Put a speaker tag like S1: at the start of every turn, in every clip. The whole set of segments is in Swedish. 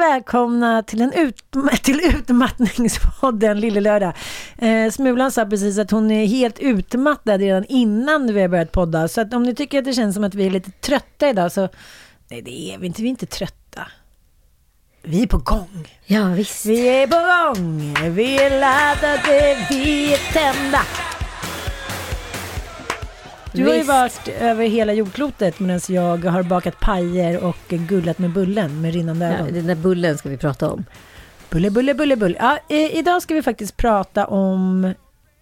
S1: välkomna till, en ut, till utmattningspodden Lille Lördag. Eh, Smulan sa precis att hon är helt utmattad redan innan vi har börjat podda. Så att om ni tycker att det känns som att vi är lite trötta idag så nej det är vi inte, vi är inte trötta. Vi är på gång.
S2: Ja visst.
S1: Vi är på gång. Vi är laddade, vi är tända. Du har ju varit över hela jordklotet medan jag har bakat pajer och gullat med bullen med rinnande
S2: Ja,
S1: ögon.
S2: den där bullen ska vi prata om.
S1: Bulle, bulle, bulle, bulle. Ja, eh, idag ska vi faktiskt prata om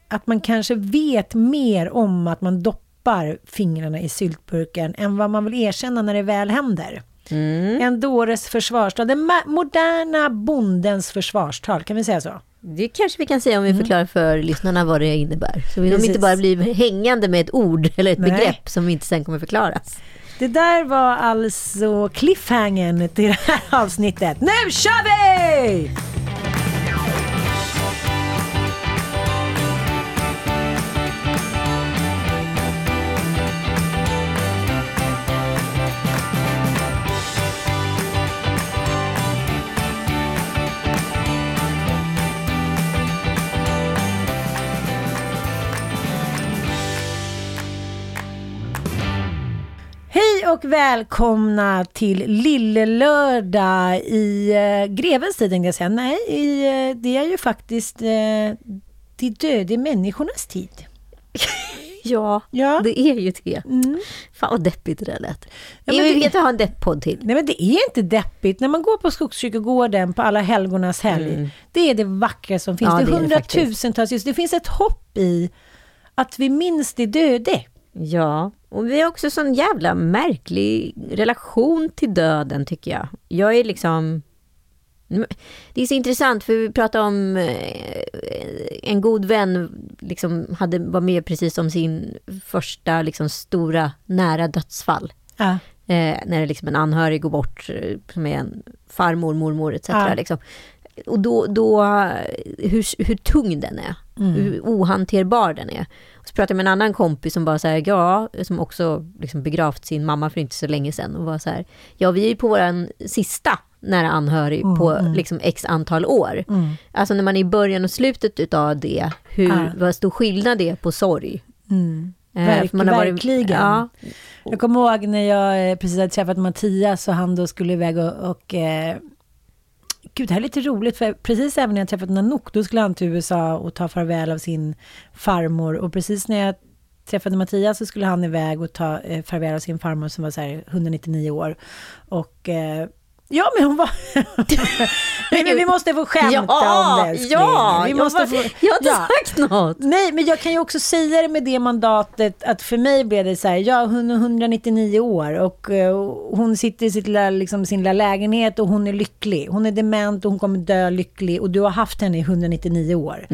S1: att man kanske vet mer om att man doppar fingrarna i syltburken än vad man vill erkänna när det väl händer.
S2: Mm.
S1: En dåres försvarstal, den moderna bondens försvarstal, kan vi säga så?
S2: Det kanske vi kan säga om vi förklarar för lyssnarna vad det innebär. Så de inte bara blir hängande med ett ord eller ett
S1: Nej.
S2: begrepp som inte sen kommer förklaras.
S1: Det där var alltså cliffhangern till det här avsnittet. Nu kör vi! Hej och välkomna till Lille Lördag i eh, grevens tid tänkte jag säga. Nej, i, eh, det är ju faktiskt eh, de döde människornas tid.
S2: Ja,
S1: Ja.
S2: det är ju det.
S1: Mm.
S2: Fan vad deppigt det där lät.
S1: Ja, men
S2: vi
S1: det-
S2: vet att ha en depp-podd till.
S1: Nej men det är inte deppigt. När man går på Skogskyrkogården på alla helgonas helg. Det är det vackra som finns.
S2: Mm. Ja,
S1: det är
S2: det det
S1: hundratusentals just. Det finns ett hopp i att vi minns de döde.
S2: Ja, och vi har också sån jävla märklig relation till döden tycker jag. Jag är liksom... Det är så intressant för vi pratade om eh, en god vän liksom hade, var med precis om sin första liksom, stora nära dödsfall.
S1: Ja.
S2: Eh, när liksom en anhörig går bort, eh, som är en farmor, mormor etc.
S1: Ja.
S2: Liksom. Och då, då hur, hur tung den är,
S1: Mm.
S2: hur ohanterbar den är. Så pratade jag med en annan kompis som bara så här, ja, som också liksom begravt sin mamma för inte så länge sedan och var så här, ja vi är ju på våran sista nära anhörig på liksom x antal år.
S1: Mm.
S2: Alltså när man är i början och slutet utav det, hur,
S1: Ja.
S2: vad stor skillnad det är på sorg.
S1: Mm.
S2: Eh,
S1: Verk-
S2: man har varit-
S1: verkligen.
S2: Ja,
S1: Jag kommer ihåg när jag eh, precis hade träffat Mattias och han då skulle iväg och, och eh, Gud, det här är lite roligt för precis även när jag träffat Nanook då skulle han till USA och ta farväl av sin farmor. Och precis när jag träffade Mattias så skulle han iväg och ta eh, farväl av sin farmor som var så här 199 år. Och eh, Ja, men hon var... Nej, men vi måste få skämta om det, älskling.
S2: ja,
S1: vi
S2: jag,
S1: måste
S2: bara,
S1: få...
S2: jag har inte
S1: Ja.
S2: sagt något.
S1: Nej, men jag kan ju också säga det med det mandatet att för mig blev det så här, ja hon är 199 år och eh, hon sitter i sitt lilla, liksom, sin lilla lägenhet och hon är lycklig. Hon är dement och hon kommer dö lycklig och du har haft henne i 199 år.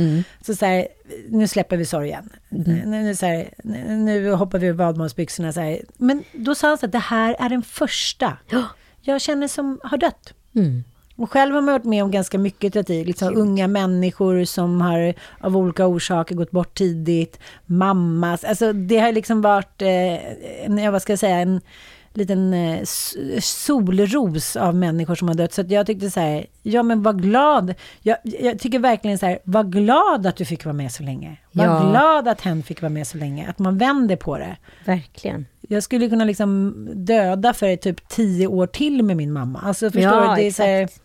S1: Så så här, nu släpper vi sorgen. Nu, nu, så här, nu hoppar vi ur så här. Men då sa han så att det här är den första jag känner som har dött.
S2: Mm.
S1: Och själv har man varit med om ganska mycket tragik. Liksom unga människor som har av olika orsaker gått bort tidigt. Mammas. Alltså det har liksom varit, eh, en, vad ska jag säga, en liten eh, solros av människor som har dött. Så jag tyckte så här, ja men var glad. Jag, jag tycker verkligen så här, var glad att du fick vara med så länge. Var
S2: Ja.
S1: glad att hen fick vara med så länge. Att man vänder på det.
S2: Verkligen.
S1: Jag skulle kunna liksom döda för typ tio år till med min mamma. Alltså förstår
S2: Ja,
S1: du? Det är så här,
S2: exakt.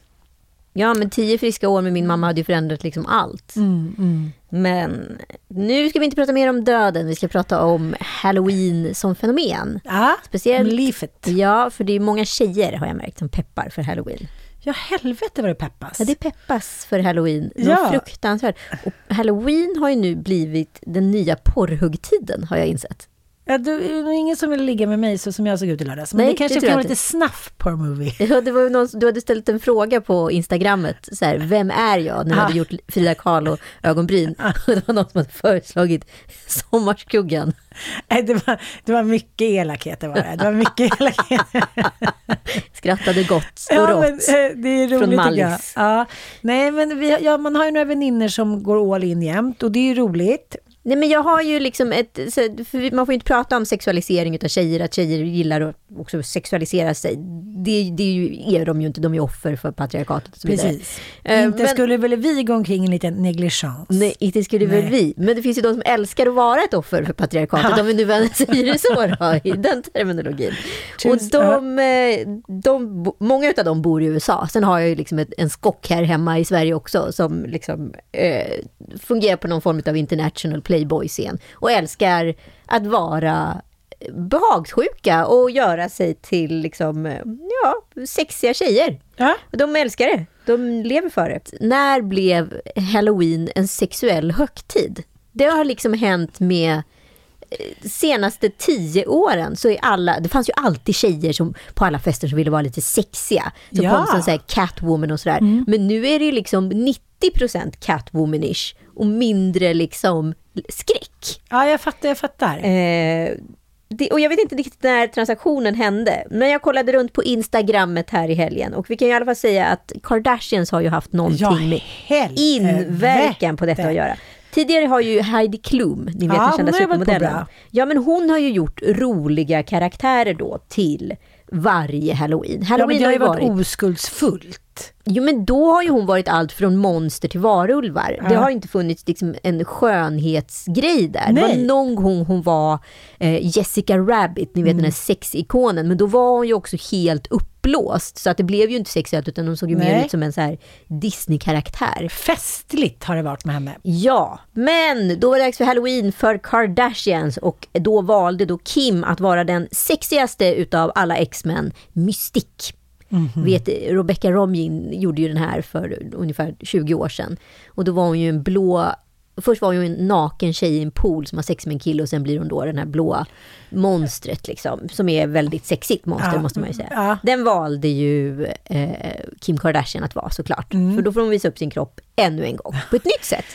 S2: Ja, men tio friska år med min mamma hade ju förändrat liksom allt.
S1: mm, mm.
S2: Men nu ska vi inte prata mer om döden, vi ska prata om halloween som fenomen.
S1: Ja,
S2: Speciellt,
S1: livet.
S2: ja, för det är många tjejer har jag märkt som peppar för halloween.
S1: Ja, helvete vad det peppas.
S2: Ja, det peppas för halloween.
S1: Ja.
S2: Fruktansvärt. Och halloween har ju nu blivit den nya porrhuggtiden, har jag insett.
S1: Ja, det är nog ingen som vill ligga med mig så som jag såg ut i lördags. Men
S2: Nej,
S1: det kanske
S2: det
S1: kan vara lite snuff porr movie.
S2: Ja, det var ju någon, du hade ställt en fråga på Instagrammet, så här, vem är jag? När du
S1: Ah.
S2: hade gjort Frida Kahlo ögonbryn. Och det var någon som hade föreslagit Sommarskuggan.
S1: Nej, det var, det var mycket elakheter var det. Det var mycket elakheter.
S2: Skrattade gott och
S1: Ja,
S2: rått.
S1: men, eh, det är
S2: Från
S1: roligt jag.
S2: Mallis.
S1: Ja. Nej, men vi, ja, man har ju några vänner som går all in jämt och det är ju roligt.
S2: Nej men jag har ju liksom ett, för man får ju inte prata om sexualisering av tjejer, att tjejer gillar att också sexualisera sig. Det, det är, ju, är de ju inte, de är offer för patriarkatet och så vidare.
S1: Precis. Uh, inte men, skulle väl vi gå omkring en liten negligence?
S2: Nej, inte skulle nej. väl vi. Men det finns ju de som älskar att vara ett offer för patriarkatet, om vi nu säger det så då, i den terminologin. Just, och de, uh. de, många av dem bor i USA. Sen har jag ju liksom ett, en skock här hemma i Sverige också, som liksom uh, fungerar på någon form av international playboy-scen och älskar att vara behagssjuka och göra sig till liksom, ja, sexiga tjejer. Ja. De älskar det. De lever för det. När blev halloween en sexuell högtid? Det har liksom hänt med eh, senaste tio åren så är alla, det fanns ju alltid tjejer som på alla fester som ville vara lite sexiga. Som ja. kom som så Catwoman och sådär. Mm. Men nu är det liksom 90% Catwomanish och mindre liksom skräck.
S1: Ja, jag fattar, jag fattar.
S2: Eh, det, och jag vet inte riktigt när transaktionen hände, men jag kollade runt på Instagrammet här i helgen och vi kan i alla fall säga att Kardashians har ju haft någonting ja, med inverkan på detta att göra. Tidigare har ju Heidi Klum, ni vet ja, den kända supermodellen. Ja, men hon har ju gjort roliga karaktärer då till varje halloween. Halloween
S1: ja, men det har ju varit, varit oskuldsfullt.
S2: Jo men då har ju hon varit allt från monster till varulvar. Ja. Det har inte funnits liksom en skönhetsgrej där. Nej. Det var någon gång hon var eh, Jessica Rabbit, ni vet mm. den här sexikonen. Men då var hon ju också helt uppblåst. Så att det blev ju inte sexuellt utan hon såg ju Nej. mer ut som en så här Disney-karaktär.
S1: Festligt har det varit med henne.
S2: Ja, men då var det dags för Halloween för Kardashians och då valde då Kim att vara den sexigaste utav alla X-Men, Mystique. Mm -hmm. Vet, Rebecca Romijn gjorde ju den här för ungefär 20 år sedan. Och då var hon ju en blå Först var hon ju en naken tjej i en pool som har sex med en kille och sen blir hon då den här blåa monstret liksom. Som är väldigt sexigt monster ja. måste man ju säga. Ja. Den valde ju eh, Kim Kardashian att vara såklart. Mm. För då får hon visa upp sin kropp ännu en gång på ett nytt sätt.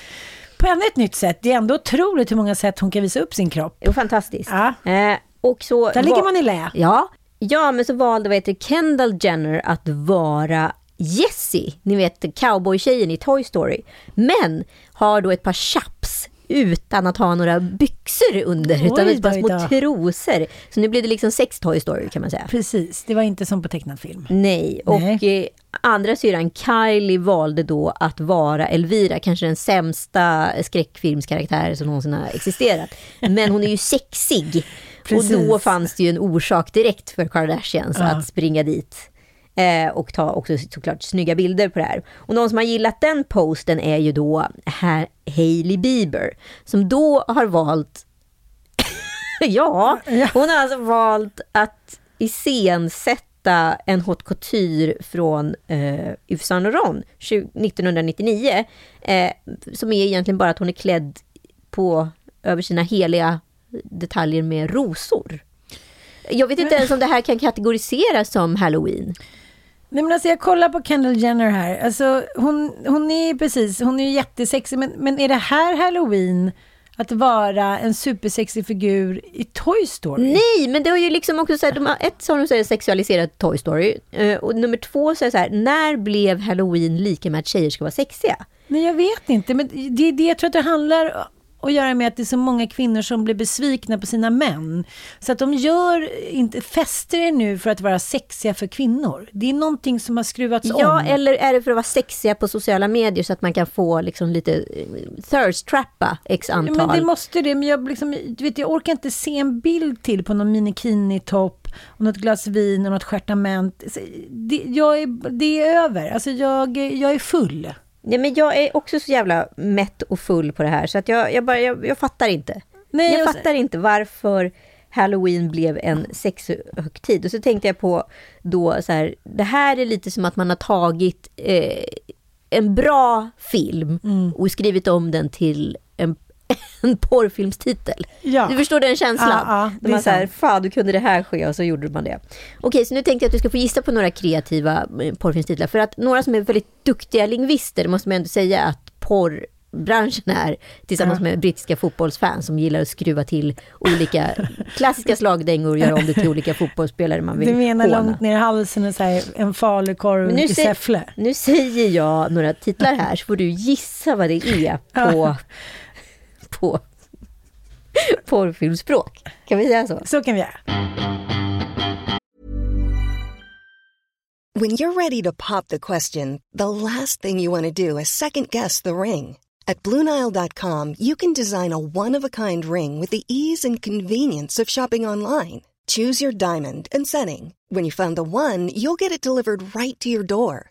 S1: På ännu ett nytt sätt. Det är ändå otroligt hur många sätt hon kan visa upp sin kropp.
S2: Jo, fantastiskt. Ja. Eh, och så
S1: Där ligger man i lä.
S2: Ja, Ja, men så valde vad heter Kendall Jenner att vara Jessie, ni vet cowboytjejen i Toy Story. Men har då ett par chaps utan att ha några byxor under, Oj, utan ett par små trosor. Så nu blir det liksom sex Toy Story kan man säga.
S1: Precis, det var inte som på tecknad film.
S2: Nej, och Nej. Eh, andra syran Kylie valde då att vara Elvira, kanske den sämsta skräckfilmskaraktär som någonsin har existerat. Men hon är ju sexig. Precis. Och då fanns det ju en orsak direkt för Kardashians ja. att springa dit. Eh, och ta också såklart snygga bilder på det här. Och någon som har gillat den posten är ju då här Hailey Bieber. Som då har valt ja, hon har alltså valt att iscensätta en haute couture från eh, Yves Saint Laurent 1999. Eh, som är egentligen bara att hon är klädd på över sina heliga detaljer med rosor. Jag vet inte ens om det här kan kategoriseras som halloween.
S1: Nej men alltså jag kollar på Kendall Jenner här. Alltså hon, hon är precis, hon är jättesexig. Men, men är det här halloween? Att vara en supersexig figur i Toy Story?
S2: Nej, men det har ju liksom också så här, de har, ett så har de så sexualiserat Toy Story. Eh, och nummer två så är det så här, när blev halloween lika med att tjejer ska vara sexiga?
S1: Nej, jag vet inte. Men det är det jag tror att det handlar att göra med att det är så många kvinnor som blir besvikna på sina män. Så att de gör inte, fäster det nu för att vara sexiga för kvinnor. Det är någonting som har skruvats
S2: ja,
S1: om.
S2: Ja, eller är det för att vara sexiga på sociala medier så att man kan få liksom lite eh, thirst-trappa x antal.
S1: Men det måste det, men jag, liksom, du vet, jag orkar inte se en bild till på någon minikini-topp och något glas vin och något stjärtament. Det, jag är, det är över, alltså jag, jag är full.
S2: Nej, men jag är också så jävla mätt och full på det här så att jag, jag, bara, jag, jag fattar inte. Nej, jag, jag fattar inte varför Halloween blev en sexhögtid. Och så tänkte jag på då så här, det här är lite som att man har tagit eh, en bra film mm. och skrivit om den till en porrfilmstitel. Ja. Du förstår den känslan? Ja, ja, man säger, fan du kunde det här ske och så gjorde man det. Okej, så nu tänkte jag att du ska få gissa på några kreativa eh, porrfilmstitlar. För att några som är väldigt duktiga lingvister måste man ändå säga att porr branschen är tillsammans med brittiska fotbollsfans som gillar att skruva till olika klassiska slagdängor och göra om det till olika fotbollsspelare man vill
S1: Du menar håna. långt ner i halsen och så här, en falukorv i Säffle?
S2: Nu säger jag några titlar här så får du gissa vad det är på på porrfilmspråk. Kan vi säga så?
S1: Så kan vi göra.
S3: When you're ready to pop the question, the last thing you want to do is second guess the ring. At Bluenile.com, you can design a one of a kind ring with the ease and convenience of shopping online. Choose your diamond and setting. When you find the one, you'll get it delivered right to your door.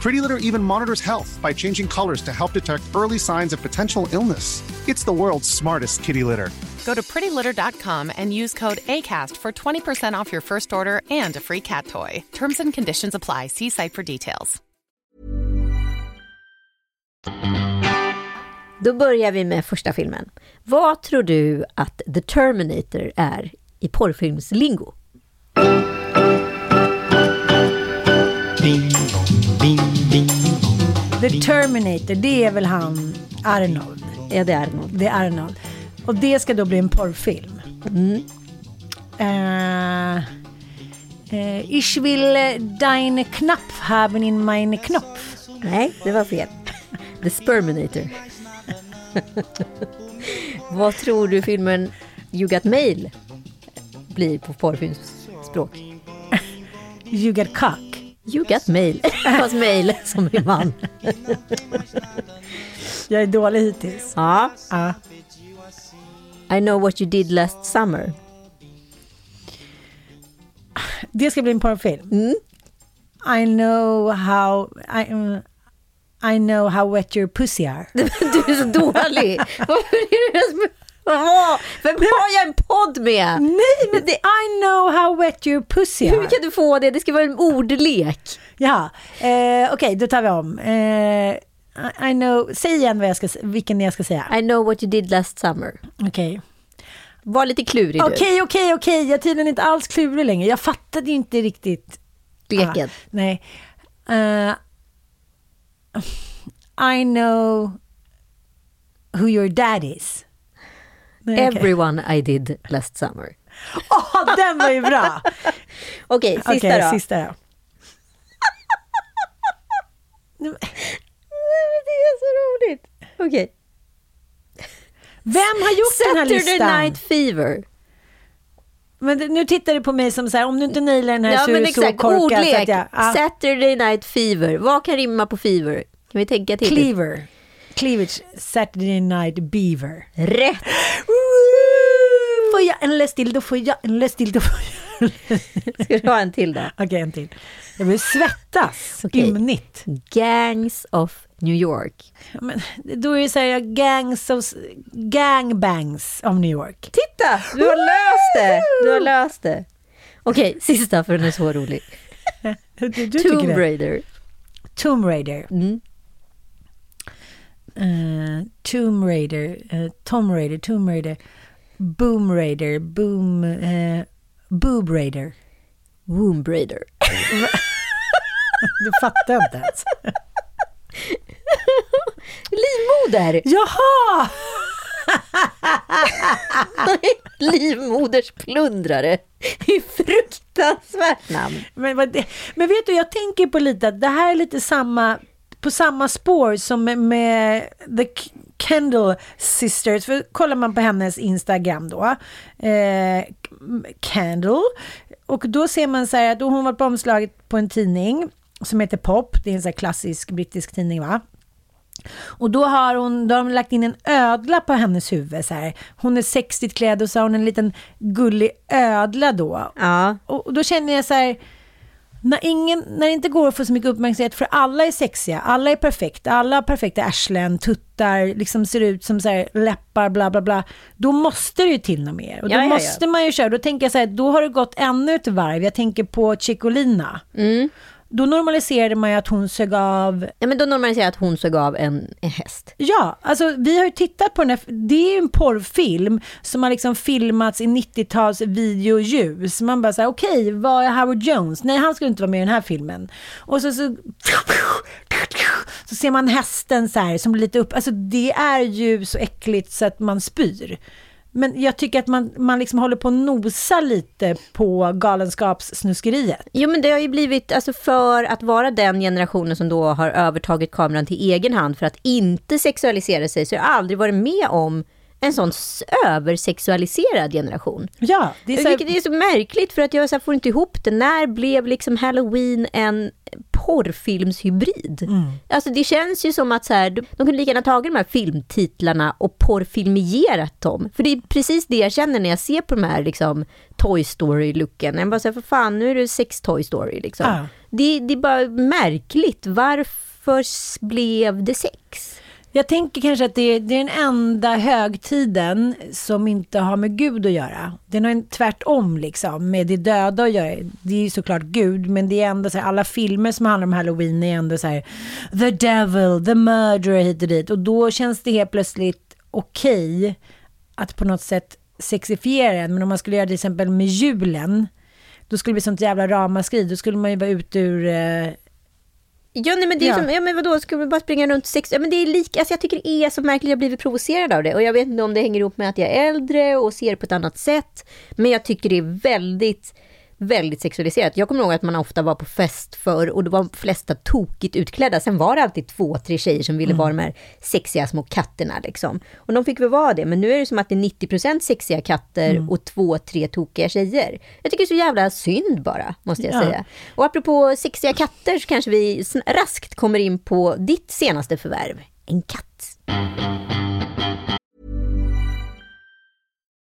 S4: Pretty Litter even monitors health by changing colors to help detect early signs of potential illness. It's the world's smartest kitty litter.
S5: Go to prettylitter.com and use code ACAST for 20% off your first order and a free cat toy. Terms and conditions apply. See site for details.
S2: Då börjar vi med första filmen. Vad tror du att The Terminator är i porrfilmslingo?
S6: Bing
S1: The Terminator, det är väl han Arnold.
S2: Ja, det är Arnold.
S1: Det är Arnold. Och det ska då bli en porrfilm.
S2: Mm.
S1: Eh, eh, ich will deine Knopf haben in meine Knopf.
S2: Nej, det var fel. The Sperminator. Vad tror du filmen You Got Mail blir på porrfilmsspråk?
S1: You get cock.
S2: You Got Mail. Fast mail som min man.
S1: Jag är dålig hittills.
S2: Ja.
S1: Ja.
S2: I know what you did last summer.
S1: Det ska bli en porrfilm.
S2: Mm.
S1: I know how... I, uh, I know how wet your pussy are.
S2: Du är så dålig. Varför är du Vem har jag en podd med?
S1: Nej, men det, I know how wet your pussy
S2: Hur
S1: are.
S2: kan du få det? Det ska vara en ordlek.
S1: Ja, eh, okej, då tar vi om. Eh, I, know, säg igen vad jag ska, vilken jag ska säga.
S2: I know what you did last summer.
S1: Okej.
S2: Var lite klurig du.
S1: Okej, okej, okej. Jag är tydligen inte alls klurig längre. Jag fattade ju inte riktigt.
S2: Leken.
S1: Ah, nej. Eh, I know who your dad is. Nej, okej.
S2: Everyone I did last summer.
S1: Åh, den var ju bra!
S2: Okej, sista
S1: Okej,
S2: då.
S1: sista då.
S2: Nej, det är så roligt. Okej.
S1: Vem har gjort den här
S2: Saturday
S1: listan?
S2: Night Fever.
S1: Men nu tittar du på mig som så här, om du inte nailar den här
S2: Ja
S1: så är du så korkad. så
S2: ordlek.
S1: att jag, ja.
S2: Saturday Night Fever. Vad kan rimma på fever? Kan vi tänka till?
S1: Cleaver. Cleavage. Saturday Night Beaver.
S2: Rätt!
S1: Får jag en läst till, då får jag en läst till, då får jag
S2: Ska du ha en till då?
S1: Okej, en till. Jag vill svettas. Ymnigt.
S2: Gangs of New York.
S1: Men, då är det så här, gangs of, gangbangs of New York.
S2: Titta! Du har löst det! Du har löst det. Okej, sista för den är så rolig.
S1: Du, du
S2: Tomb? Raider.
S1: Tomb Raider.
S2: Mm.
S1: Eh, Tomb Raider. eh, Tom Raider. Tomb Raider. Boom Raider. Boom... Uh, Boob Raider.
S2: Womb Raider.
S1: Du fattar inte ens.
S2: Livmoder!
S1: Jaha!
S2: Livmoders plundrare. Det är fruktansvärt namn.
S1: Men, men vet du, jag tänker på lite att det här är lite samma, på samma spår som med, The Kendall Sisters. För kollar man på hennes Instagram då, eh, Kendall, och då ser man så här att hon var på omslaget på en tidning som heter Pop, det är en så här klassisk brittisk tidning va? Och då har hon, då har de lagt in en ödla på hennes huvud så här. Hon är sexigt klädd och så har hon en liten gullig ödla då.
S2: Ja.
S1: Och då känner jag så här, när, ingen, när det inte går att få så mycket uppmärksamhet för alla är sexiga, alla är perfekta, alla har perfekta arslen, tuttar, liksom ser ut som så här läppar, bla bla bla. Då måste det ju till något mer. Och då
S2: Ja, ja, ja.
S1: måste man ju köra, då tänker jag så här, då har det gått ännu ett varv. Jag tänker på Chicolina.
S2: Mm.
S1: Då normaliserade man ju att hon sög av
S2: Ja, men då normaliserar jag att hon såg av en, en häst.
S1: Ja, alltså vi har ju tittat på den här, det är ju en porrfilm som har liksom filmats i 90-tals videoljus. Man bara säger okej, vad är Howard Jones? Nej, han skulle inte vara med i den här filmen. Och så, så, så ser man hästen så här som blir lite upp, alltså det är ju så äckligt så att man spyr. Men jag tycker att man, man liksom håller på att nosa lite på galenskapssnuskeriet.
S2: Jo, men det har ju blivit, alltså för att vara den generationen som då har övertagit kameran till egen hand för att inte sexualisera sig, så har jag aldrig varit med om en sån översexualiserad generation.
S1: Ja, det är så
S2: Vilket är så märkligt för att jag så får inte ihop det. När blev liksom Halloween en porrfilmshybrid? Alltså det känns ju som att så här, de, de kunde lika gärna tagit de här filmtitlarna och porrfilmierat dem. För det är precis det jag känner när jag ser på de här liksom, Toy Story-looken. Jag bara säger för fan, nu är det sex Toy Story liksom.
S1: Ja.
S2: Det, det är bara märkligt. Varför blev det sex?
S1: Jag tänker kanske att det är, det är den enda högtiden som inte har med Gud att göra. Det är nog en tvärtom liksom, med det döda att göra. Det är ju såklart Gud, men det är ändå så här, alla filmer som handlar om Halloween är ändå så här, the devil, the murderer hit och dit. Och då känns det helt plötsligt okej att på något sätt sexifiera den. Men om man skulle göra det till exempel med julen, då skulle det bli sånt jävla ramaskri. Då skulle man ju vara ute ur eh,
S2: Ja, nej, men det är
S1: Ja.
S2: som, ja men vadå, ska vi bara springa runt sex? Ja men det är lika, alltså jag tycker det är så märkligt, jag har blivit provocerad av det. Och jag vet inte om det hänger ihop med att jag är äldre och ser på ett annat sätt. Men jag tycker det är väldigt, väldigt sexualiserat. Jag kommer ihåg att man ofta var på fest förr och det var de flesta tokigt utklädda. Sen var det alltid två, tre tjejer som ville vara de här sexiga små katterna liksom. Och de fick väl vara det, men nu är det som att det är 90% sexiga katter och två, tre tokiga tjejer. Jag tycker det är så jävla synd bara, måste jag
S1: Ja.
S2: säga. Och apropå sexiga katter så kanske vi raskt kommer in på ditt senaste förvärv. En katt.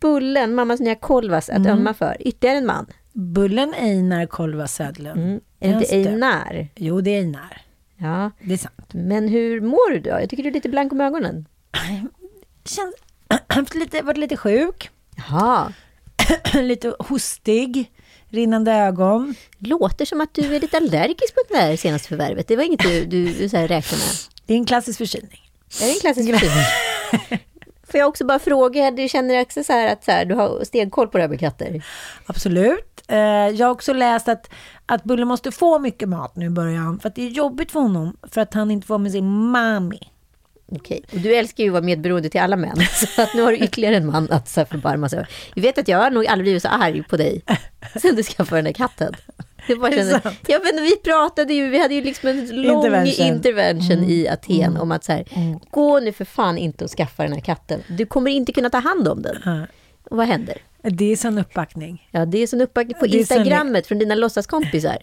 S2: Bullen, mammas nya kolvas att ömma för. Ytterligare en man.
S1: Bullen Einar Kolvas Södlund.
S2: Mm. Är det inte. Einar?
S1: Jo, det är Einar.
S2: Ja.
S1: Det är sant.
S2: Men hur mår du då? Jag tycker du är lite blank om ögonen.
S1: Känns, haft lite, varit lite sjuk,
S2: Jaha.
S1: lite hostig, rinnande ögon.
S2: Låter som att du är lite allergisk på det där senaste förvärvet. Det var inget du, du, du så här räknade med.
S1: Det är en klassisk förkylning.
S2: Är det en klassisk förkylning? Får jag också bara fråga, du känner också så här att så här, du har stenkoll på det här med katter?
S1: Absolut. Eh, jag har också läst att, att Bulle måste få mycket mat nu i början. För att det är jobbigt för honom. För att han inte får med sin mami.
S2: Okej, och du älskar ju att vara medberoende till alla män. Så att nu har du ytterligare en man att så förbarma sig över. Jag vet att jag har nog aldrig blivit så arg på dig sen du skaffade den där katten. Jag bara
S1: det
S2: känner, ja, men vi pratade ju, vi hade ju liksom en lång
S1: Intervention.
S2: intervention, i Aten om att så här, gå nu för fan inte och skaffa den här katten. Du kommer inte kunna ta hand om den.
S1: Ja.
S2: Och vad händer?
S1: Det är sån uppbackning.
S2: Ja, det är som uppbackning på
S1: Det är sån-
S2: Instagrammet från dina låtsaskompisar.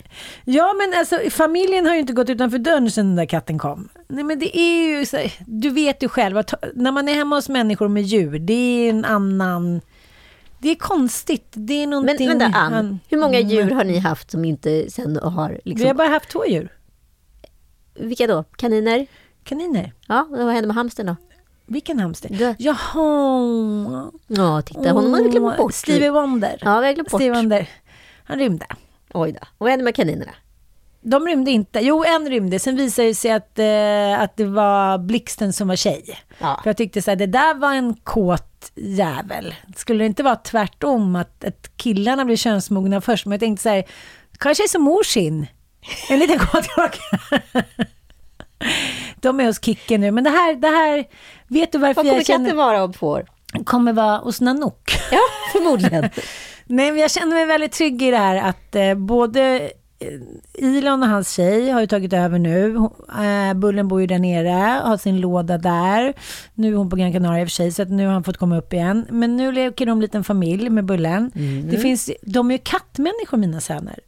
S1: Ja, men alltså familjen har ju inte gått utanför dörren sedan den där katten kom. Nej, men det är ju så, du vet ju själv att när man är hemma hos människor med djur, det är en annan... Det är konstigt. Det är
S2: Men
S1: någonting...
S2: vänta Ann,
S1: han-
S2: hur många
S1: Mm.
S2: djur har ni haft som inte sen har...
S1: Vi har
S2: Liksom,
S1: bara haft två djur.
S2: vilka då? Kaniner?
S1: Kaniner.
S2: Ja, vad hände med hamstern då?
S1: Vilken hamster?
S2: Du-
S1: Jaha.
S2: Ja, titta, honom har vi glömt bort.
S1: Stevie Wonder.
S2: Ja, vi har glömt bort.
S1: Stevie Wonder. Han rymde.
S2: Oj då. Vad hände med kaninerna?
S1: De rymde inte. Jo, en rymde. Sen visade det sig att, eh, att det var Blixten som var tjej.
S2: Ja.
S1: För jag tyckte så här, det där var en kåt jävel. Skulle det inte vara tvärtom, att, att killarna blir könsmogna först? Men jag tänkte så här, kanske är som morsin. En liten kåt. De är hos Kicken nu. Men det här, det här, vet du varför
S2: Vad kommer
S1: jag känner...
S2: katten vara om två år?
S1: kommer vara hos Nanook.
S2: Ja, förmodligen.
S1: Nej, men jag känner mig väldigt trygg i det här att eh, både Elon och hans tjej har ju tagit över nu. Eh, Bullen bor ju där nere, har sin låda där. Nu är hon på Gran Canaria i och för sig, så att nu har han fått komma upp igen. Men nu leker de en liten familj med Bullen. Det finns, de är ju kattmänniskor, mina söner.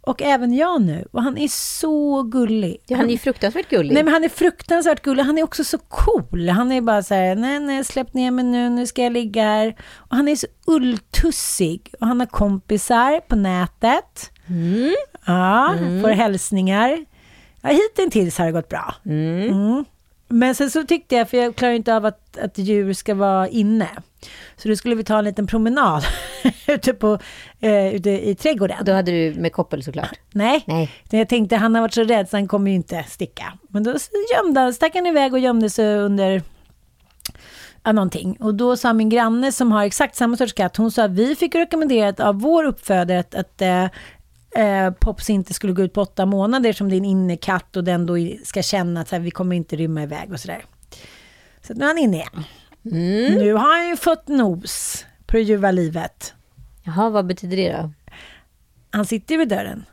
S1: Och även jag nu. Och han är så gullig.
S2: Ja, han är fruktansvärt gullig.
S1: Nej men han är fruktansvärt gullig. Han är också så cool. Han är bara så här, nej nej släpp ner mig nu, nu ska jag ligga här. Och han är så ulltussig. Och han har kompisar på nätet. Ja, får hälsningar. Ja, hittills har det gått bra. Mm. Men sen så tyckte jag, för jag klarar inte av att, att djur ska vara inne. Så då skulle vi ta en liten promenad ute, på, eh, ute i trädgården.
S2: Då hade du med koppel såklart.
S1: Nej.
S2: Nej.
S1: Jag tänkte han har varit så rädd så han kommer ju inte sticka. Men då gömde stack han iväg och gömde sig under ja, någonting. Och då sa min granne som har exakt samma sorts katt, hon sa vi fick rekommenderat av vår uppfödare att, att eh, eh, Pops inte skulle gå ut på åtta månader som din innekatt och den då ska känna att så här, vi kommer inte rymma iväg och sådär. Så nu är han inne igen. Nu har han ju fått nos på det ljuva livet.
S2: Jaha, vad betyder det då?
S1: Han sitter vid dörren.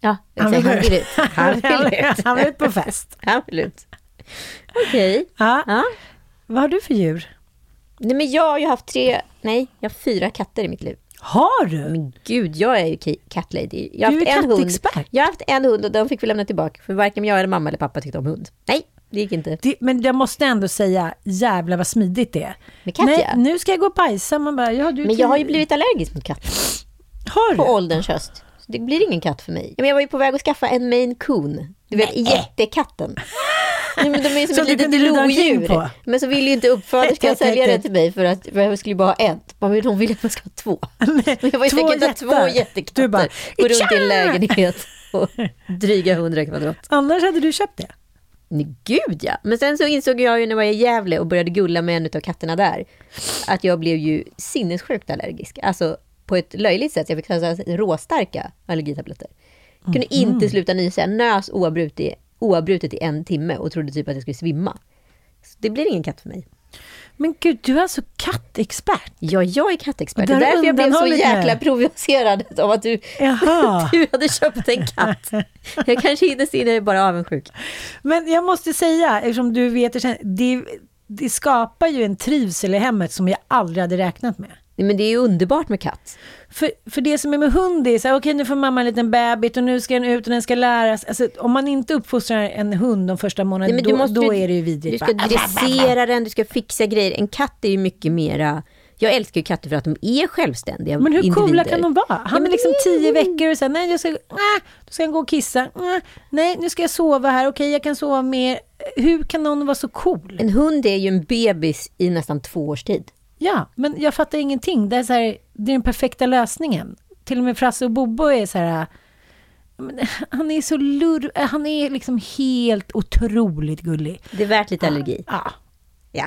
S2: Ja, jag säger han vill ut. Han vill ut.
S1: Han vill ut på fest.
S2: Han vill ut. Okej.
S1: Ja.
S2: Ja.
S1: Vad har du för djur?
S2: Nej, men jag har ju haft tre, nej, jag har fyra katter i mitt liv.
S1: Har du?
S2: Men gud, jag är ju cat lady. Jag har
S1: Du är
S2: haft en hund. Jag har haft en hund och de fick vi lämna tillbaka. För varken jag eller mamma eller pappa tyckte om hund. Nej, det gick inte.
S1: Det, men jag måste ändå säga, jävlar vad smidigt det är.
S2: Med katt,
S1: Nej,
S2: ja.
S1: nu ska jag gå och bajsa. Man bara, ja, du
S2: Men jag har ju blivit allergisk mot katt
S1: Har
S2: på
S1: du?
S2: ålderns höst. Så det blir ingen katt för mig. Men jag var ju på väg att skaffa en Maine Coon. Du vet, jättekatten. Nej, men de är som,
S1: Som
S2: ett litet lodjur.
S1: på.
S2: Men så ville ju inte uppföderskan sälja det till mig för att för jag skulle bara ha ett. Men hon ville att man ska ha två. Men jag var
S1: två jättar.
S2: två jättekatter.
S1: Du bara,
S2: Gå runt i en lägenhet och dryga hundra kvadrat.
S1: Annars hade du köpt det.
S2: Nej, gud ja. Men sen så insåg jag ju när jag var i Gävle och började gulla med en av katterna där. Att jag blev ju sinnessjukt allergisk. Alltså på ett löjligt sätt. Jag fick så råstarka allergitabletter. Jag kunde inte sluta nysa. Jag nös oavbrutet i, oavbrutet i en timme och trodde typ att jag skulle svimma. Så det blir ingen katt för mig.
S1: Men gud, du är alltså kattexpert.
S2: Ja, jag är kattexpert.
S1: Det
S2: är därför jag blev så jäkla provocerad av att du, du hade köpt en katt. Jag kanske innerst inne är bara avundsjuk.
S1: Men jag måste säga, eftersom du vet, det, det skapar ju en trivsel i hemmet som jag aldrig hade räknat med.
S2: Men det är ju underbart med katt.
S1: För, för det som är med hund är så här, okej nu får mamma en liten bebis och nu ska den ut och den ska läras. Alltså, om man inte uppfostrar en hund de första månaderna,
S2: Nej,
S1: då, då är det ju vidrigt.
S2: Du ska dressera den, du ska fixa grejer. En katt är ju mycket mera... Jag älskar ju katter för att de är självständiga
S1: Men hur
S2: individer.
S1: coola kan de vara? Han
S2: Ja, men
S1: är liksom tio veckor och sen, nej, jag ska, nej, då ska jag gå och kissa. Nej, nu ska jag sova här. Okej, jag kan sova mer. Hur kan någon vara så cool?
S2: En hund är ju en bebis i nästan två års tid.
S1: Ja, men jag fattar ingenting. Det är, så här, det är den perfekta lösningen. Till och med Frasse och Bobo är så här... Han är så lur... Han är liksom helt otroligt gullig.
S2: Det är värt lite allergi.
S1: Ja.
S2: Ja.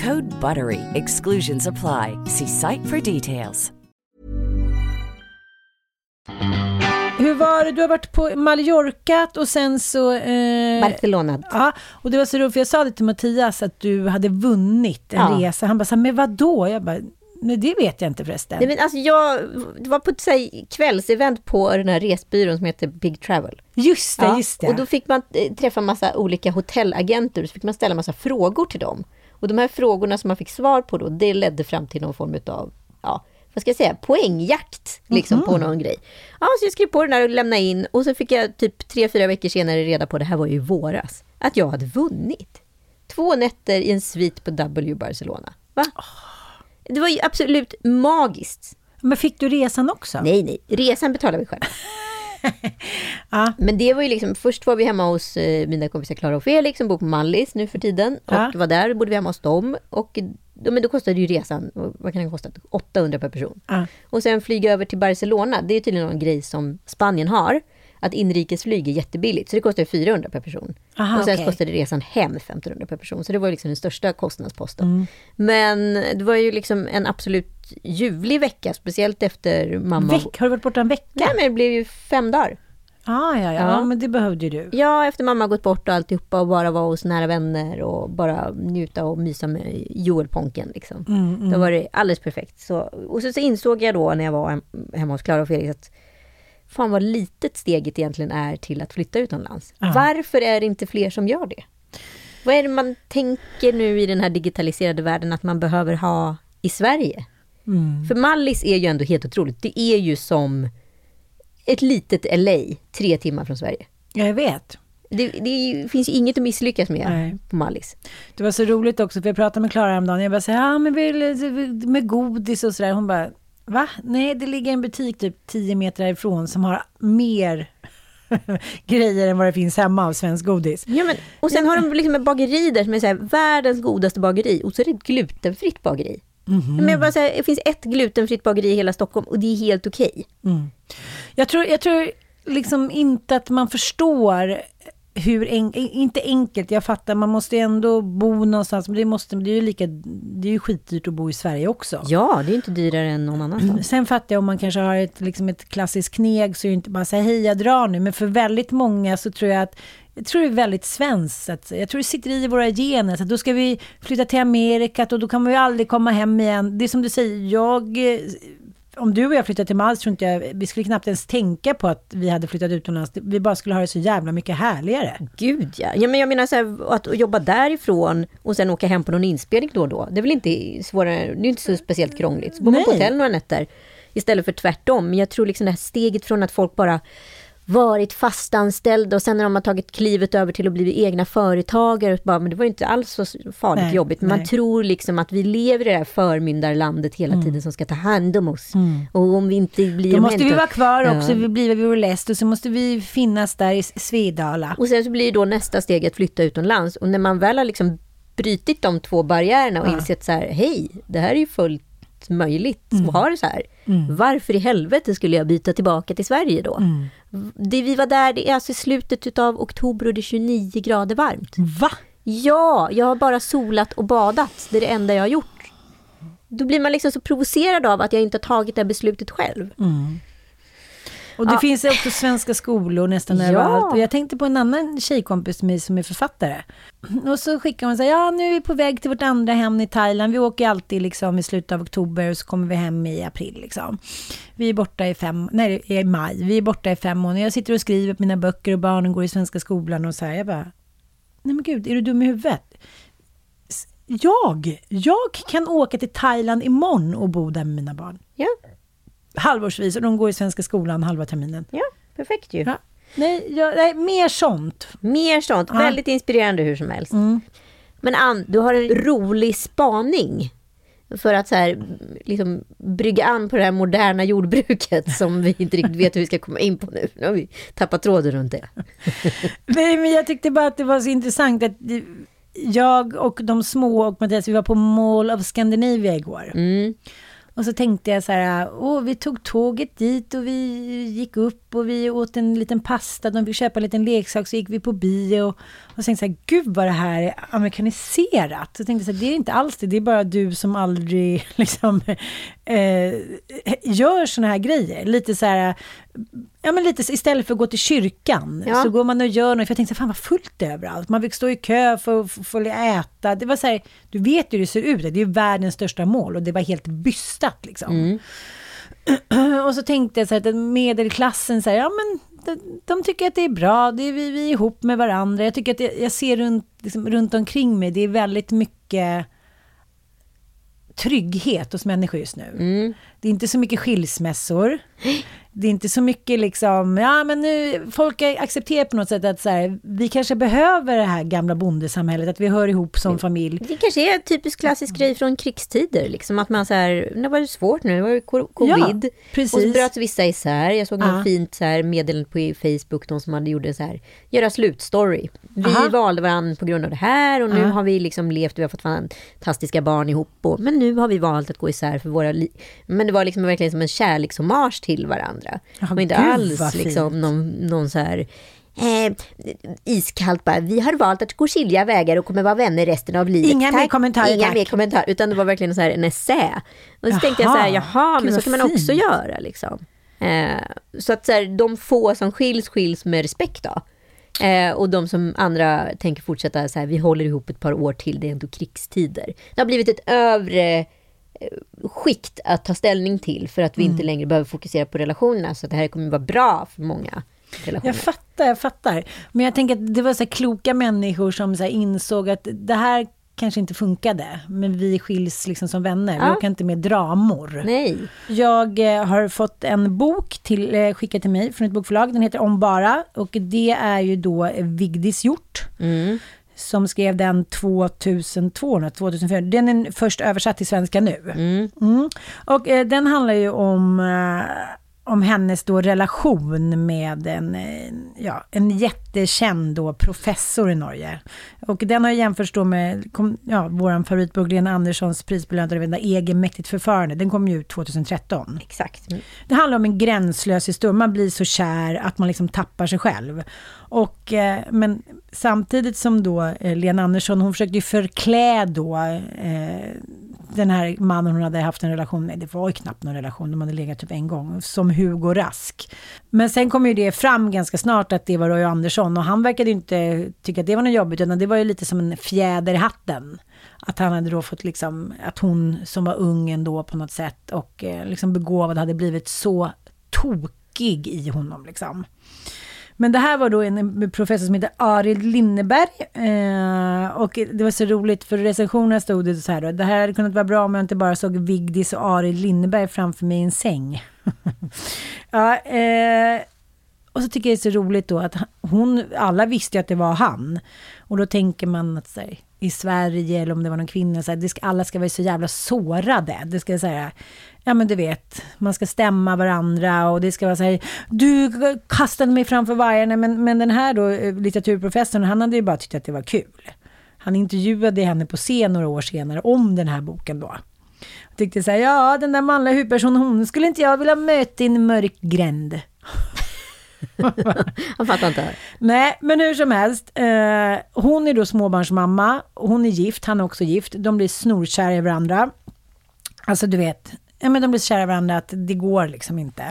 S7: Code BUTTERY. Exclusions apply. See site for details.
S1: Hur var det? Du har varit på Mallorca och sen så... Eh,
S2: Barcelona.
S1: Ja, och det var så roligt, för jag sa det till Mattias att du hade vunnit en
S2: Ja.
S1: resa. Han bara, så här, men vadå? Jag bara, nej det vet jag inte förresten.
S2: Nej, men alltså jag det var på ett här, kvällsevent på den här resbyrån som heter Big Travel.
S1: Just det,
S2: Ja,
S1: just det.
S2: Och då fick man eh, träffa massa olika hotellagenter och så fick man ställa massa frågor till dem. Och de här frågorna som man fick svar på då, det ledde fram till någon form av, ja, vad ska jag säga, poängjakt liksom på någon grej. Ja, så jag skrev på den där och lämnade in och så fick jag typ tre, fyra veckor senare reda på, det här var ju i våras, att jag hade vunnit. Två nätter i en svit på W Barcelona. Va? Det var ju absolut magiskt.
S1: Men fick du resan också?
S2: Nej, nej, resan betalar vi själv. Men det var ju liksom, först var vi hemma hos eh, mina kompisar Klara och Felix som bor på Mallis nu för tiden.
S1: Ja.
S2: Och var där, bodde vi hemma hos dem. Och då, men då kostade ju resan, vad kan den kosta? 800 per person.
S1: Ja.
S2: Och sen flyga över till Barcelona, det är tydligen någon grej som Spanien har. Att inrikesflyg är jättebilligt, så det kostar 400 per person.
S1: Aha,
S2: och sen
S1: okej.
S2: kostade resan hem 1500 per person. Så det var liksom den största kostnadsposten.
S1: Mm.
S2: Men det var ju liksom en absolut ljuvlig vecka, speciellt efter mamma...
S1: Veck, har du varit borta en vecka?
S2: Nej, men det blev ju fem dagar.
S1: Ah, ja, ja,
S2: Ja.
S1: men det behövde ju du.
S2: Ja, efter mamma gått bort och alltihopa och bara vara hos nära vänner och bara njuta och mysa med Joel-ponken. Liksom.
S1: Mm,
S2: Då var det alldeles perfekt. Så, och så, så insåg jag då när jag var hem, hemma hos Klara och Felix att fan vad litet steget egentligen är till att flytta utomlands.
S1: Ja.
S2: Varför är det inte fler som gör det? Vad är det man tänker nu i den här digitaliserade världen att man behöver ha i Sverige?
S1: Mm.
S2: För Mallis är ju ändå helt otroligt. Det är ju som ett litet LA, tre timmar från Sverige.
S1: Ja, jag vet.
S2: Det, det finns ju inget att misslyckas med
S1: Nej.
S2: på Mallis.
S1: Det var så roligt också, för jag pratade med Klara häromdagen. Jag bara säger, ja men vill, med godis och sådär. Hon bara, va? Nej, det ligger en butik typ 10 meter härifrån som har mer grejer än vad det finns hemma av svensk godis.
S2: Ja, men, och sen har de liksom ett bageri där som är så här, världens godaste bageri och så är det ett glutenfritt bageri. Men jag bara säger, det finns ett glutenfritt bageri i hela Stockholm och det är helt okej.
S1: Jag tror, jag tror liksom inte att man förstår hur, en, inte enkelt, jag fattar, man måste ju ändå bo någonstans, men det, måste, det är ju lika, det är ju skitdyrt att bo i Sverige också.
S2: Ja, det är inte dyrare än någon annanstans.
S1: Sen fattar jag om man kanske har ett, liksom ett klassiskt kneg så är det inte bara säga hej jag drar nu. Men för väldigt många så tror jag att jag tror det är väldigt svenskt. Jag tror det sitter i våra gener. Så att då ska vi flytta till Amerika och då kan vi ju aldrig komma hem igen. Det är som du säger, jag... eh, Om du och jag flyttade till Malmö tror inte jag, vi skulle knappt ens tänka på att vi hade flyttat utomlands. Vi bara skulle ha det så jävla mycket härligare.
S2: Gud ja. ja men jag menar så här, att jobba därifrån och sen åka hem på någon inspelning då och då. Det är väl inte svårare, det är inte så speciellt krångligt. Så bor man på hotell några nätter istället för tvärtom. Men jag tror liksom det här steget från att folk bara varit fastanställda och sen när de har tagit klivet över till att bli egna företagare. Bara, men det var inte alls så farligt
S1: Nej,
S2: jobbigt. Men man tror liksom att vi lever i det här förmyndarlandet hela tiden som ska ta hand om oss. Och om vi inte blir
S1: Mm. Då måste vi vara kvar också,
S2: Ja.
S1: vi blir vår läst och så måste vi finnas där i Svedala.
S2: Och sen så blir då nästa steg att flytta utomlands. Och när man väl har liksom brutit de två barriärerna och insett så här, hej, det här är ju fullt möjligt
S1: Mm.
S2: att ha det så här. Varför i helvete skulle jag byta tillbaka till Sverige då?
S1: Mm.
S2: Det vi var där, det är alltså i slutet av oktober och det är 29 grader varmt.
S1: Va?
S2: Ja, jag har bara solat och badat. Det är det enda jag har gjort. Då blir man liksom så provocerad av att jag inte har tagit det här beslutet själv.
S1: Och det
S2: Ja.
S1: finns också svenska skolor nästan
S2: Ja.
S1: överallt. Och jag tänkte på en annan tjejkompis med mig som är författare. Och så skickar hon så här, ja nu är vi på väg till vårt andra hem i Thailand. Vi åker alltid liksom i slutet av oktober och så kommer vi hem i april liksom. Vi är borta i fem, nej i maj. Vi är borta i fem månader. Jag sitter och skriver på mina böcker och barnen går i svenska skolan och så här. Jag bara, nej men gud, är du dum i huvudet? Jag, jag kan åka till Thailand imorgon och bo där med mina barn.
S2: Ja,
S1: Halvårsvis och de går i svenska skolan halva terminen.
S2: ja perfekt ju.
S1: Ja. Nej, jag, nej, mer sånt.
S2: Mer sånt.
S1: Ja.
S2: Väldigt inspirerande hur som helst.
S1: Mm.
S2: Men Ann, du har en rolig spaning för att så här, liksom, brygga an på det här moderna jordbruket som vi inte riktigt vet hur vi ska komma in på nu. Nu har vi tappat tråden runt det.
S1: Nej, men jag tyckte bara att det var så intressant att jag och de små och Mattias, vi var på Mall of Scandinavia igår.
S2: Mm.
S1: Och så tänkte jag så här, åh, vi tog tåget dit och vi gick upp och vi åt en liten pasta, de fick köpa en liten leksak, så gick vi på bio. Och så tänkte jag så här, gud vad det här är amerikaniserat. Så tänkte jag så här, det är inte alls det, det är bara du som aldrig liksom eh, gör såna här grejer. Lite så här, ja men lite så- istället för att gå till kyrkan
S2: Ja.
S1: så går man och gör något. För jag tänkte, fan vad fullt det är överallt. Man fick stå i kö för att få- äta. Det var så här, du vet ju hur det ser ut. Det är ju världens största mål och det var helt bystat liksom. Och så tänkte jag så här, att medelklassen säger, ja men de, de tycker att det är bra, det är vi, vi är ihop med varandra. Jag tycker att det, jag ser runt, liksom, runt omkring mig, det är väldigt mycket trygghet hos människor just nu. Det är inte så mycket skilsmässor. Det är inte så mycket liksom, ja men nu, folk har accepterat på något sätt att så här, vi kanske behöver det här gamla bondesamhället, att vi hör ihop som familj.
S2: Det kanske är en typisk klassisk grej från krigstider. Liksom att man så här, det var ju svårt nu, det var ju co- covid.
S1: precis.
S2: och så bröt vissa isär. Jag såg
S1: Ja.
S2: fint så här meddelande på Facebook, de som hade gjort det så här, göra slutstory. Vi
S1: Aha.
S2: valde varandra på grund av det här och nu
S1: Ja.
S2: har vi liksom levt, vi har fått fantastiska barn ihop. Och, men nu har vi valt att gå isär för våra liv. Men det var liksom verkligen som en kärlekshommage till varandra.
S1: Ja,
S2: det var inte alls liksom någon, någon så här Eh, iskallt bara, vi har valt att gå skilja vägar och kommer vara vänner resten av livet.
S1: Inga mer kommentarer,
S2: Inga
S1: tack.
S2: mer kommentarer, utan det var verkligen så här en essä. Och så tänkte jag så här,
S1: Jaha,
S2: jaha, men så kan man också
S1: fint.
S2: göra liksom. Eh, så att så här, de få som skiljs, skiljs med respekt då. Eh, och de som andra tänker fortsätta så här, vi håller ihop ett par år till, det är ändå krigstider. Det har blivit ett övre skikt att ta ställning till för att vi
S1: Mm.
S2: inte längre behöver fokusera på relationerna. Så att det här kommer vara bra för många relationer.
S1: Jag fattar, jag fattar. Men jag tänker att det var så kloka människor som så insåg att det här kanske inte funkade, men vi skiljs liksom som vänner. Vi
S2: Ja.
S1: orkar inte med dramor.
S2: Nej.
S1: Jag eh, har fått en bok till, eh, skickad till mig från ett bokförlag. Den heter Om bara och det är ju då eh, Vigdis Hjort. Som skrev den 2002, eller 2004. Den är först översatt till svenska nu. Mm. Och eh, den handlar ju om, eh, om hennes då relation med en, eh, ja, en jättekänd då professor i Norge. Och den har jämförts då med ja, vår favoritbok Lena Anderssons prisbelönade vända Egenmäktigt förfarande. Den kom ju ut 2013.
S2: Exakt.
S1: Det handlar om en gränslös historia. Man blir så kär att man liksom tappar sig själv. Och, eh, men samtidigt som då eh, Lena Andersson, hon försökte ju förklä då eh, den här mannen hon hade haft en relation med, det var ju knappt någon relation, de hade legat typ en gång, som Hugo Rask. Men sen kom ju det fram ganska snart att det var Roy Andersson och han verkade ju inte tycka att det var något jobbigt, utan det var ju lite som en fjäder i hatten. Att han hade då fått liksom, att hon som var ung ändå på något sätt och eh, liksom begåvad hade blivit så tokig i honom liksom. Men det här var då en professor som heter Arild Linneberg. Eh, och det var så roligt för recensionerna recensionen stod det så här då. Det här hade kunnat vara bra om jag inte bara såg Vigdis och Arild Linneberg framför mig i en säng ja, eh, och så tycker jag det är så roligt då att hon, alla visste ju att det var han. Och då tänker man att så här, i Sverige eller om det var någon kvinna, så här, det ska, alla ska vara så jävla sårade. Det ska säga, ja men du vet, man ska stämma varandra och det ska vara så här, du kastade mig framför vargarna, men, men den här då, eh, litteraturprofessorn, han hade ju bara tyckt att det var kul. Han intervjuade henne på scen några år senare om den här boken då. Jag tyckte så här, ja den där manliga huvudpersonen, hon skulle inte jag vilja möta i en mörk gränd.
S2: Han fattar inte.
S1: Nej, men hur som helst. Eh, hon är då småbarnsmamma. Hon är gift, han är också gift. De blir snorkära i varandra. Alltså du vet, ja, men de blir kära i varandra att det går liksom inte.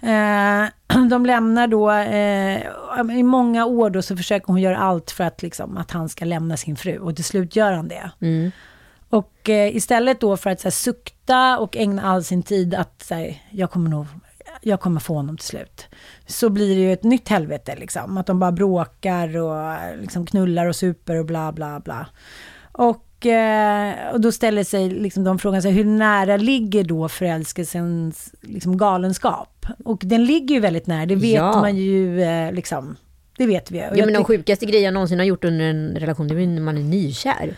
S1: Eh, de lämnar då, eh, i många år då så försöker hon göra allt för att, liksom, att han ska lämna sin fru. Och till slut gör han det. Och eh, istället då för att så här, sukta och ägna all sin tid att så här, jag kommer nog jag kommer få honom till slut. Så blir det ju ett nytt helvete liksom. Att de bara bråkar och liksom knullar och super och bla bla bla. Och, eh, och då ställer sig liksom de frågan sig hur nära ligger då förälskelsens liksom galenskap? Och den ligger ju väldigt nära, det vet
S2: Ja.
S1: man ju eh, liksom. Det vet vi. Och
S2: Ja, men de sjukaste grejer jag någonsin har gjort under en relation, det är när man är nykär.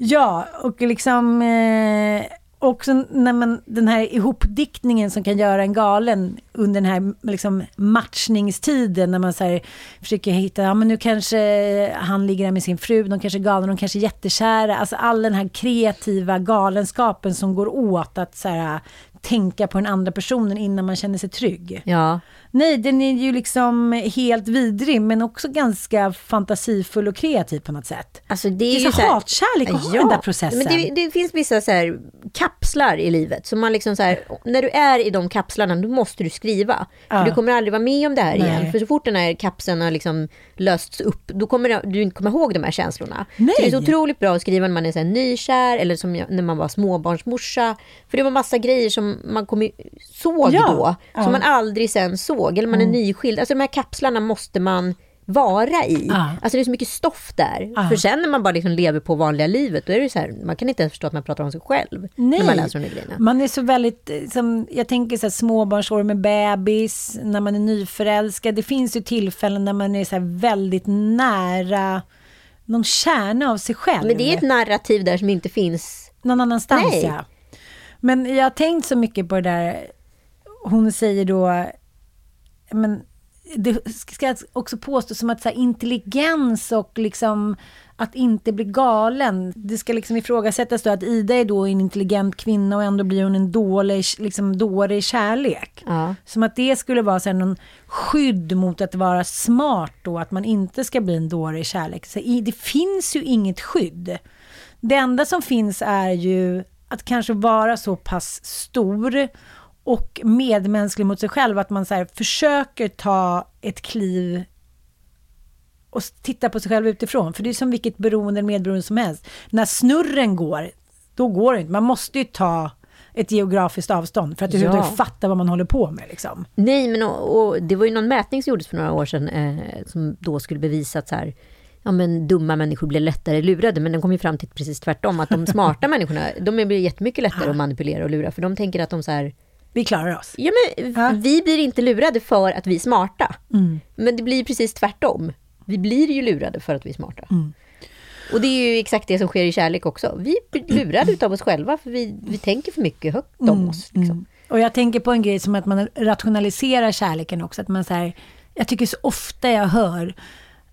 S1: Ja, och liksom eh, också när man, den här ihopdiktningen som kan göra en galen under den här liksom, matchningstiden när man så här, försöker hitta, ja men nu kanske han ligger där med sin fru, de kanske är galna, de kanske är jättekära. Alltså all den här kreativa galenskapen som går åt att så här, tänka på den andra personen innan man känner sig trygg.
S2: Ja.
S1: Nej, den är ju liksom helt vidrig men också ganska fantasifull och kreativ på något sätt.
S2: Alltså det är,
S1: Det är så
S2: så här-
S1: hatkärlek att ha den där processen.
S2: Men det, det finns vissa så här kapslar i livet. Så man liksom så här, när du är i de kapslarna, då måste du skriva.
S1: Ja.
S2: För du kommer aldrig vara med om det här
S1: Nej.
S2: igen. För så fort den här kapseln har liksom lösts upp, då kommer du inte komma ihåg de här känslorna.
S1: Nej.
S2: Så det är så otroligt bra att skriva när man är så här nykär, eller som jag, när man var småbarnsmorsa. För det var massa grejer som man kom, såg
S1: Ja.
S2: då,
S1: Ja.
S2: som man aldrig sen såg. Eller man är nyskild. Alltså de här kapslarna måste man vara i.
S1: Ja.
S2: Alltså det är så mycket stoff där.
S1: Ja.
S2: För sen när man bara liksom lever på vanliga livet, då är det så här, man kan inte ens förstå att man pratar om sig själv. När man läser de grejerna.
S1: Man är så väldigt, eh, som, jag tänker så här, småbarnsår med bebis, när man är nyförälskad. Det finns ju tillfällen när man är så här väldigt nära någon kärna av sig själv.
S2: Men det är ett narrativ där som inte finns.
S1: någon annanstans.
S2: Nej.
S1: Ja. Men jag har tänkt så mycket på det där. Hon säger då, men det ska också påstås som att så här, intelligens och liksom att inte bli galen. Det ska liksom ifrågasättas då att Ida är då en intelligent kvinna och ändå blir hon en dålig, liksom dålig kärlek.
S2: Ja.
S1: Som att det skulle vara så här, någon skydd mot att vara smart då, att man inte ska bli en dålig kärlek. Så det finns ju inget skydd. Det enda som finns är ju att kanske vara så pass stor och medmänsklig mot sig själv att man så försöker ta ett kliv och titta på sig själv utifrån. För det är som vilket beroende eller medberoende som helst. När snurren går, då går det inte. Man måste ju ta ett geografiskt avstånd för att
S2: Ja.
S1: fatta vad man håller på med. Liksom.
S2: Nej, men och, och det var ju någon mätning som gjordes för några år sedan eh, som då skulle bevisa att så här, ja, men dumma människor blir lättare lurade. Men den kom ju fram till precis tvärtom, att de smarta människorna, de blir jättemycket lättare att manipulera och lura. För de tänker att de så här,
S1: Vi klarar oss.
S2: ja men
S1: Ja.
S2: vi blir inte lurade för att vi är smarta.
S1: Mm.
S2: Men det blir precis tvärtom. Vi blir ju lurade för att vi är smarta.
S1: Mm.
S2: Och det är ju exakt det som sker i kärlek också. Vi blir lurade utav oss själva för vi, vi tänker för mycket högt om
S1: Mm,
S2: oss. Liksom.
S1: Och jag tänker på en grej som att man rationaliserar kärleken också. Att man så här, jag tycker så ofta jag hör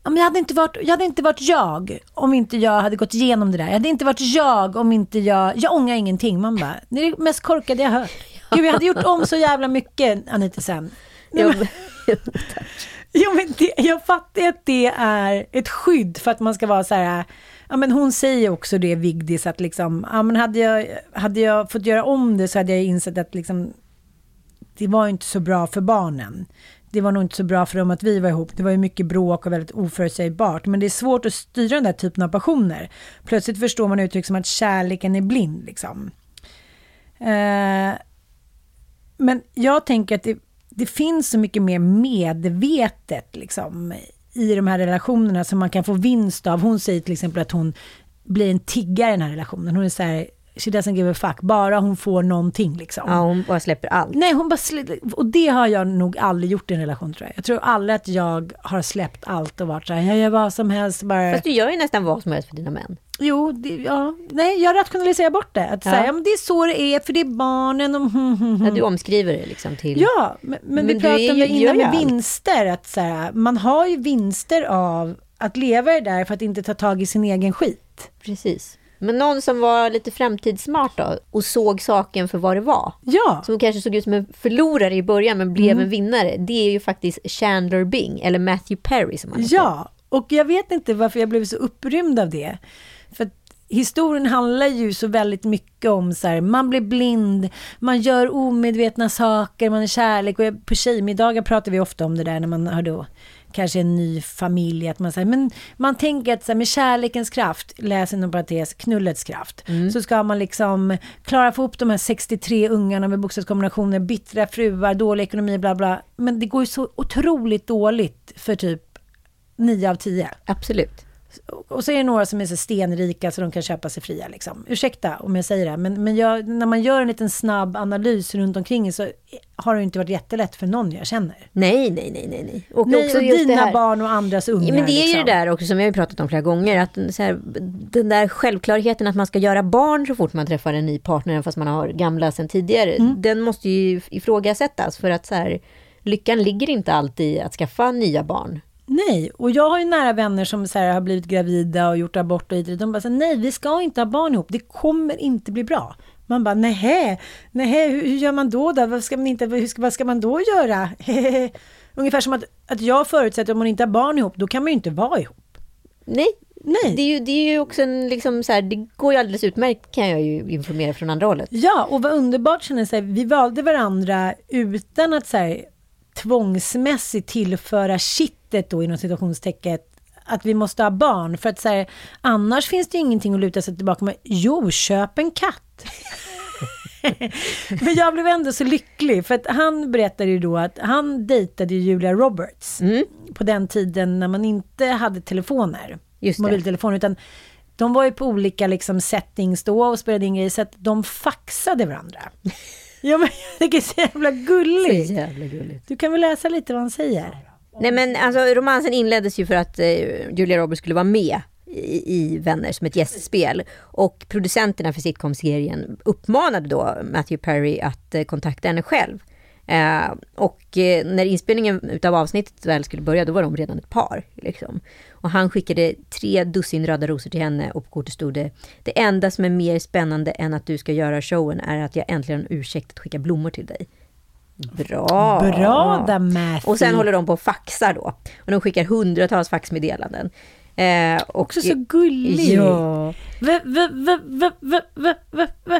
S1: jag, hade inte varit, jag hade inte varit jag om inte jag hade gått igenom det där. Jag hade inte varit jag om inte jag... Jag ångrar ingenting. Man bara, det är det mest korkade jag hört. Gud, jag hade gjort om så jävla mycket, Anita sen.
S2: Men-
S1: Jo, men det, jag fattar att det är ett skydd för att man ska vara så här... Ja, men hon säger också det, Vigdis, att liksom, ja, men hade, jag, hade jag fått göra om det så hade jag insett att liksom, det var inte så bra för barnen. Det var nog inte så bra för dem att vi var ihop. Det var ju mycket bråk och väldigt oförutsägbart. Men det är svårt att styra den där typen av passioner. Plötsligt förstår man uttryck som att kärleken är blind. Liksom. Eh, men jag tänker att det, det finns så mycket mer medvetet liksom, i de här relationerna som man kan få vinst av. Hon säger till exempel att hon blir en tiggare i den här relationen. Hon är så här, she doesn't give a fuck, bara hon får någonting liksom.
S2: Ja, hon bara släpper allt.
S1: Nej, hon bara sl- och det har jag nog aldrig gjort i en relation tror jag. Jag tror aldrig att jag har släppt allt och varit så här, jag gör vad som helst bara.
S2: Fast du gör ju nästan vad som helst för dina män.
S1: Jo, det, ja, nej, jag rationaliserar bort det. Att säga,
S2: Ja.
S1: ja, men det är så det är, för det är barnen och hm, hm, hm.
S2: Ja, du omskriver det liksom till...
S1: Ja, men, men,
S2: Men
S1: vi pratade om det innan med vinster. Att så här, man har ju vinster av att leva det där för att inte ta tag i sin egen skit.
S2: Precis. Men någon som var lite framtidssmart då och såg saken för vad det var.
S1: Ja,
S2: Som kanske såg ut som en förlorare i början men blev en vinnare. Det är ju faktiskt Chandler Bing, eller Matthew Perry som han heter.
S1: ja. Och jag vet inte varför jag blev så upprymd av det. För historien handlar ju så väldigt mycket om så här, man blir blind, man gör omedvetna saker, man är kärlek. Och på tjejmiddagar pratar vi ofta om det där när man har då kanske en ny familj. Att man, säger, men man tänker att så här, med kärlekens kraft, läs inom parentes, knullets kraft, så ska man liksom klara få upp de här 63 ungarna med bokstavskombinationer, bittra fruar, dålig ekonomi, bla bla. Men det går ju så otroligt dåligt för typ 9 av 10.
S2: Absolut.
S1: Och så är det några som är så stenrika så de kan köpa sig fria. Liksom. Ursäkta om jag säger det, men, men jag, när man gör en liten snabb analys runt omkring så har det inte varit jättelätt för någon jag känner.
S2: Nej, nej, nej, nej. nej. Och
S1: Nej,
S2: också
S1: och dina barn och andras ungar.
S2: Ja, men det är ju
S1: liksom.
S2: det där också som vi har pratat om flera gånger. Att här, den där självklarheten att man ska göra barn så fort man träffar en ny partner, fast man har gamla sedan tidigare.
S1: Mm.
S2: Den måste ju ifrågasättas. För att så här, lyckan ligger inte alltid i att skaffa nya barn.
S1: Nej, och jag har ju nära vänner som så här, har blivit gravida och gjort abort och hit. De bara så här, nej vi ska inte ha barn ihop, det kommer inte bli bra. Man bara, nej, nej, hur, hur gör man då? då? Vad, ska man inte, hur ska, vad ska man då göra? Ungefär som att, att jag förutsätter om man inte har barn ihop, då kan man ju inte vara ihop.
S2: Nej,
S1: Nej.
S2: Det är ju, det är ju också en, liksom så här, det går ju alldeles utmärkt kan jag ju informera från andra hållet.
S1: Ja, och vad underbart känner sig. Vi valde varandra utan att så här, tvångsmässigt tillföra kittet då inom situationstecken att vi måste ha barn. För att så här, annars finns det ju ingenting att luta sig tillbaka med. Jo, köp en katt. Men jag blev ändå så lycklig, för att han berättade ju då att han dejtade Julia Roberts
S2: Mm.
S1: på den tiden när man inte hade telefoner,
S2: Just
S1: mobiltelefoner, utan de var ju på olika liksom, settings då och spelade in grejer, så att de faxade varandra. ja, men jag tycker det är så jävla
S2: Så
S1: gulligt.
S2: jävla gulligt.
S1: Du kan väl läsa lite vad han säger?
S2: Nej men alltså romansen inleddes ju för att eh, Julia Roberts skulle vara med i, i Vänner som ett gästspel. Och producenterna för sitcom-serien uppmanade då Matthew Perry att eh, kontakta henne själv. Eh, och eh, när inspelningen utav avsnittet väl skulle börja, då var de redan ett par. Liksom. Och han skickade tre dussin röda rosor till henne och på kortet stod det Det enda som är mer spännande än att du ska göra showen är att jag äntligen har en ursäkt att skicka blommor till dig. Bra!
S1: Bra där Matthew.
S2: Och sen håller de på och faxar då. Och de skickar hundratals faxmeddelanden. Eh, och,
S1: Också så gullig.
S2: Ja.
S1: V, v, v.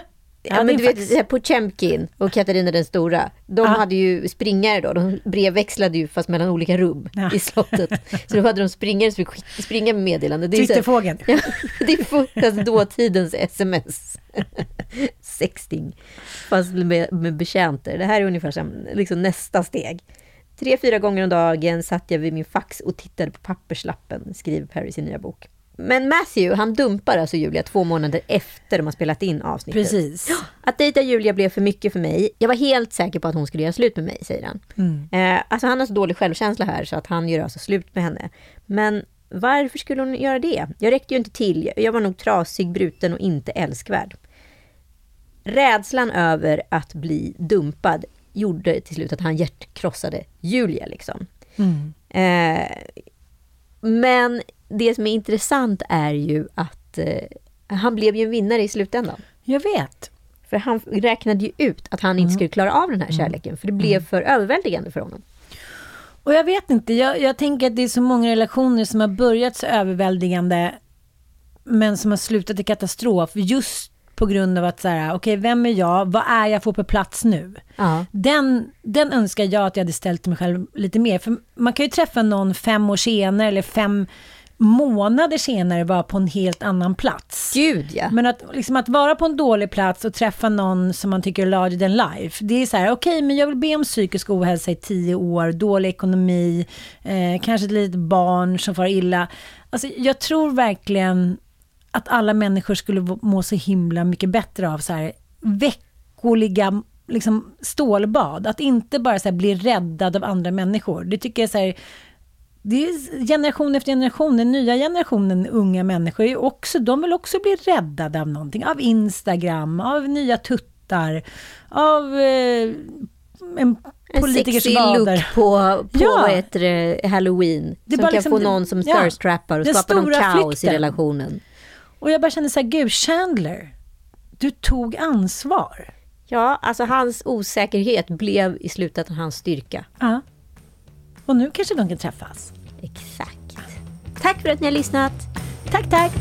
S2: Ja, men du vet, så här, Potemkin och Katarina den stora, de
S1: Ja.
S2: hade ju springare då, de brevväxlade ju fast mellan olika rum
S1: Ja.
S2: i slottet. Så då hade de springare som fick springa med meddelanden.
S1: Twitterfågeln.
S2: ja, det är alltså, dåtidens sms. Sexting. Fast med, med betjänter. Det här är ungefär som liksom nästa steg. Tre, fyra gånger om dagen satt jag vid min fax och tittade på papperslappen, skriver Perry i sin nya bok. Men Matthew, han dumpar alltså Julia två månader efter de har spelat in avsnittet.
S1: Precis.
S2: Att dejta Julia blev för mycket för mig. Jag var helt säker på att hon skulle göra slut med mig, säger han. Eh, alltså han har så dålig självkänsla här så att han gör alltså slut med henne. Men varför skulle hon göra det? Jag räckte ju inte till. Jag var nog trasig, bruten och inte älskvärd. Rädslan över att bli dumpad gjorde till slut att han hjärtkrossade Julia. Liksom. Eh, men det som är intressant är ju att eh, han blev ju en vinnare i slutändan.
S1: Jag vet.
S2: För han räknade ju ut att han inte skulle klara av den här kärleken. För det blev för överväldigande för honom.
S1: Och jag vet inte, jag, jag tänker att det är så många relationer som har börjat så överväldigande men som har slutat i katastrof just på grund av att så här, okej, vem är jag? Vad är jag får på plats nu?
S2: Ja.
S1: Den, den önskar jag att jag hade ställt till mig själv lite mer. För man kan ju träffa någon fem år senare eller fem månader senare vara på en helt annan plats.
S2: Gud ja.
S1: Men att, liksom att vara på en dålig plats och träffa någon som man tycker är larger than life. Det är så här, okej, men jag vill be om psykisk ohälsa i tio år, dålig ekonomi, eh, kanske ett litet barn som far illa. Alltså, jag tror verkligen att alla människor skulle må så himla mycket bättre av så här veckoliga liksom, stålbad. Att inte bara så här, bli räddad av andra människor. Det tycker jag så här, det är generation efter generation, den nya generationen unga människor, är också, de vill också bli räddade av någonting. Av Instagram, av nya tuttar, av eh, en
S2: En
S1: politikers
S2: sexig
S1: vader.
S2: look på, på
S1: Ja.
S2: det, halloween.
S1: Det
S2: som kan
S1: liksom
S2: få någon som
S1: ja.
S2: thirst-trappar och skapar någon kaos i
S1: flykten.
S2: relationen.
S1: Och jag bara känner så här, gud, Chandler, du tog ansvar.
S2: Ja, alltså hans osäkerhet blev i slutet hans styrka.
S1: Ja. Och nu kanske de kan träffas.
S2: Exakt. Tack för att ni har lyssnat.
S1: Tack, tack.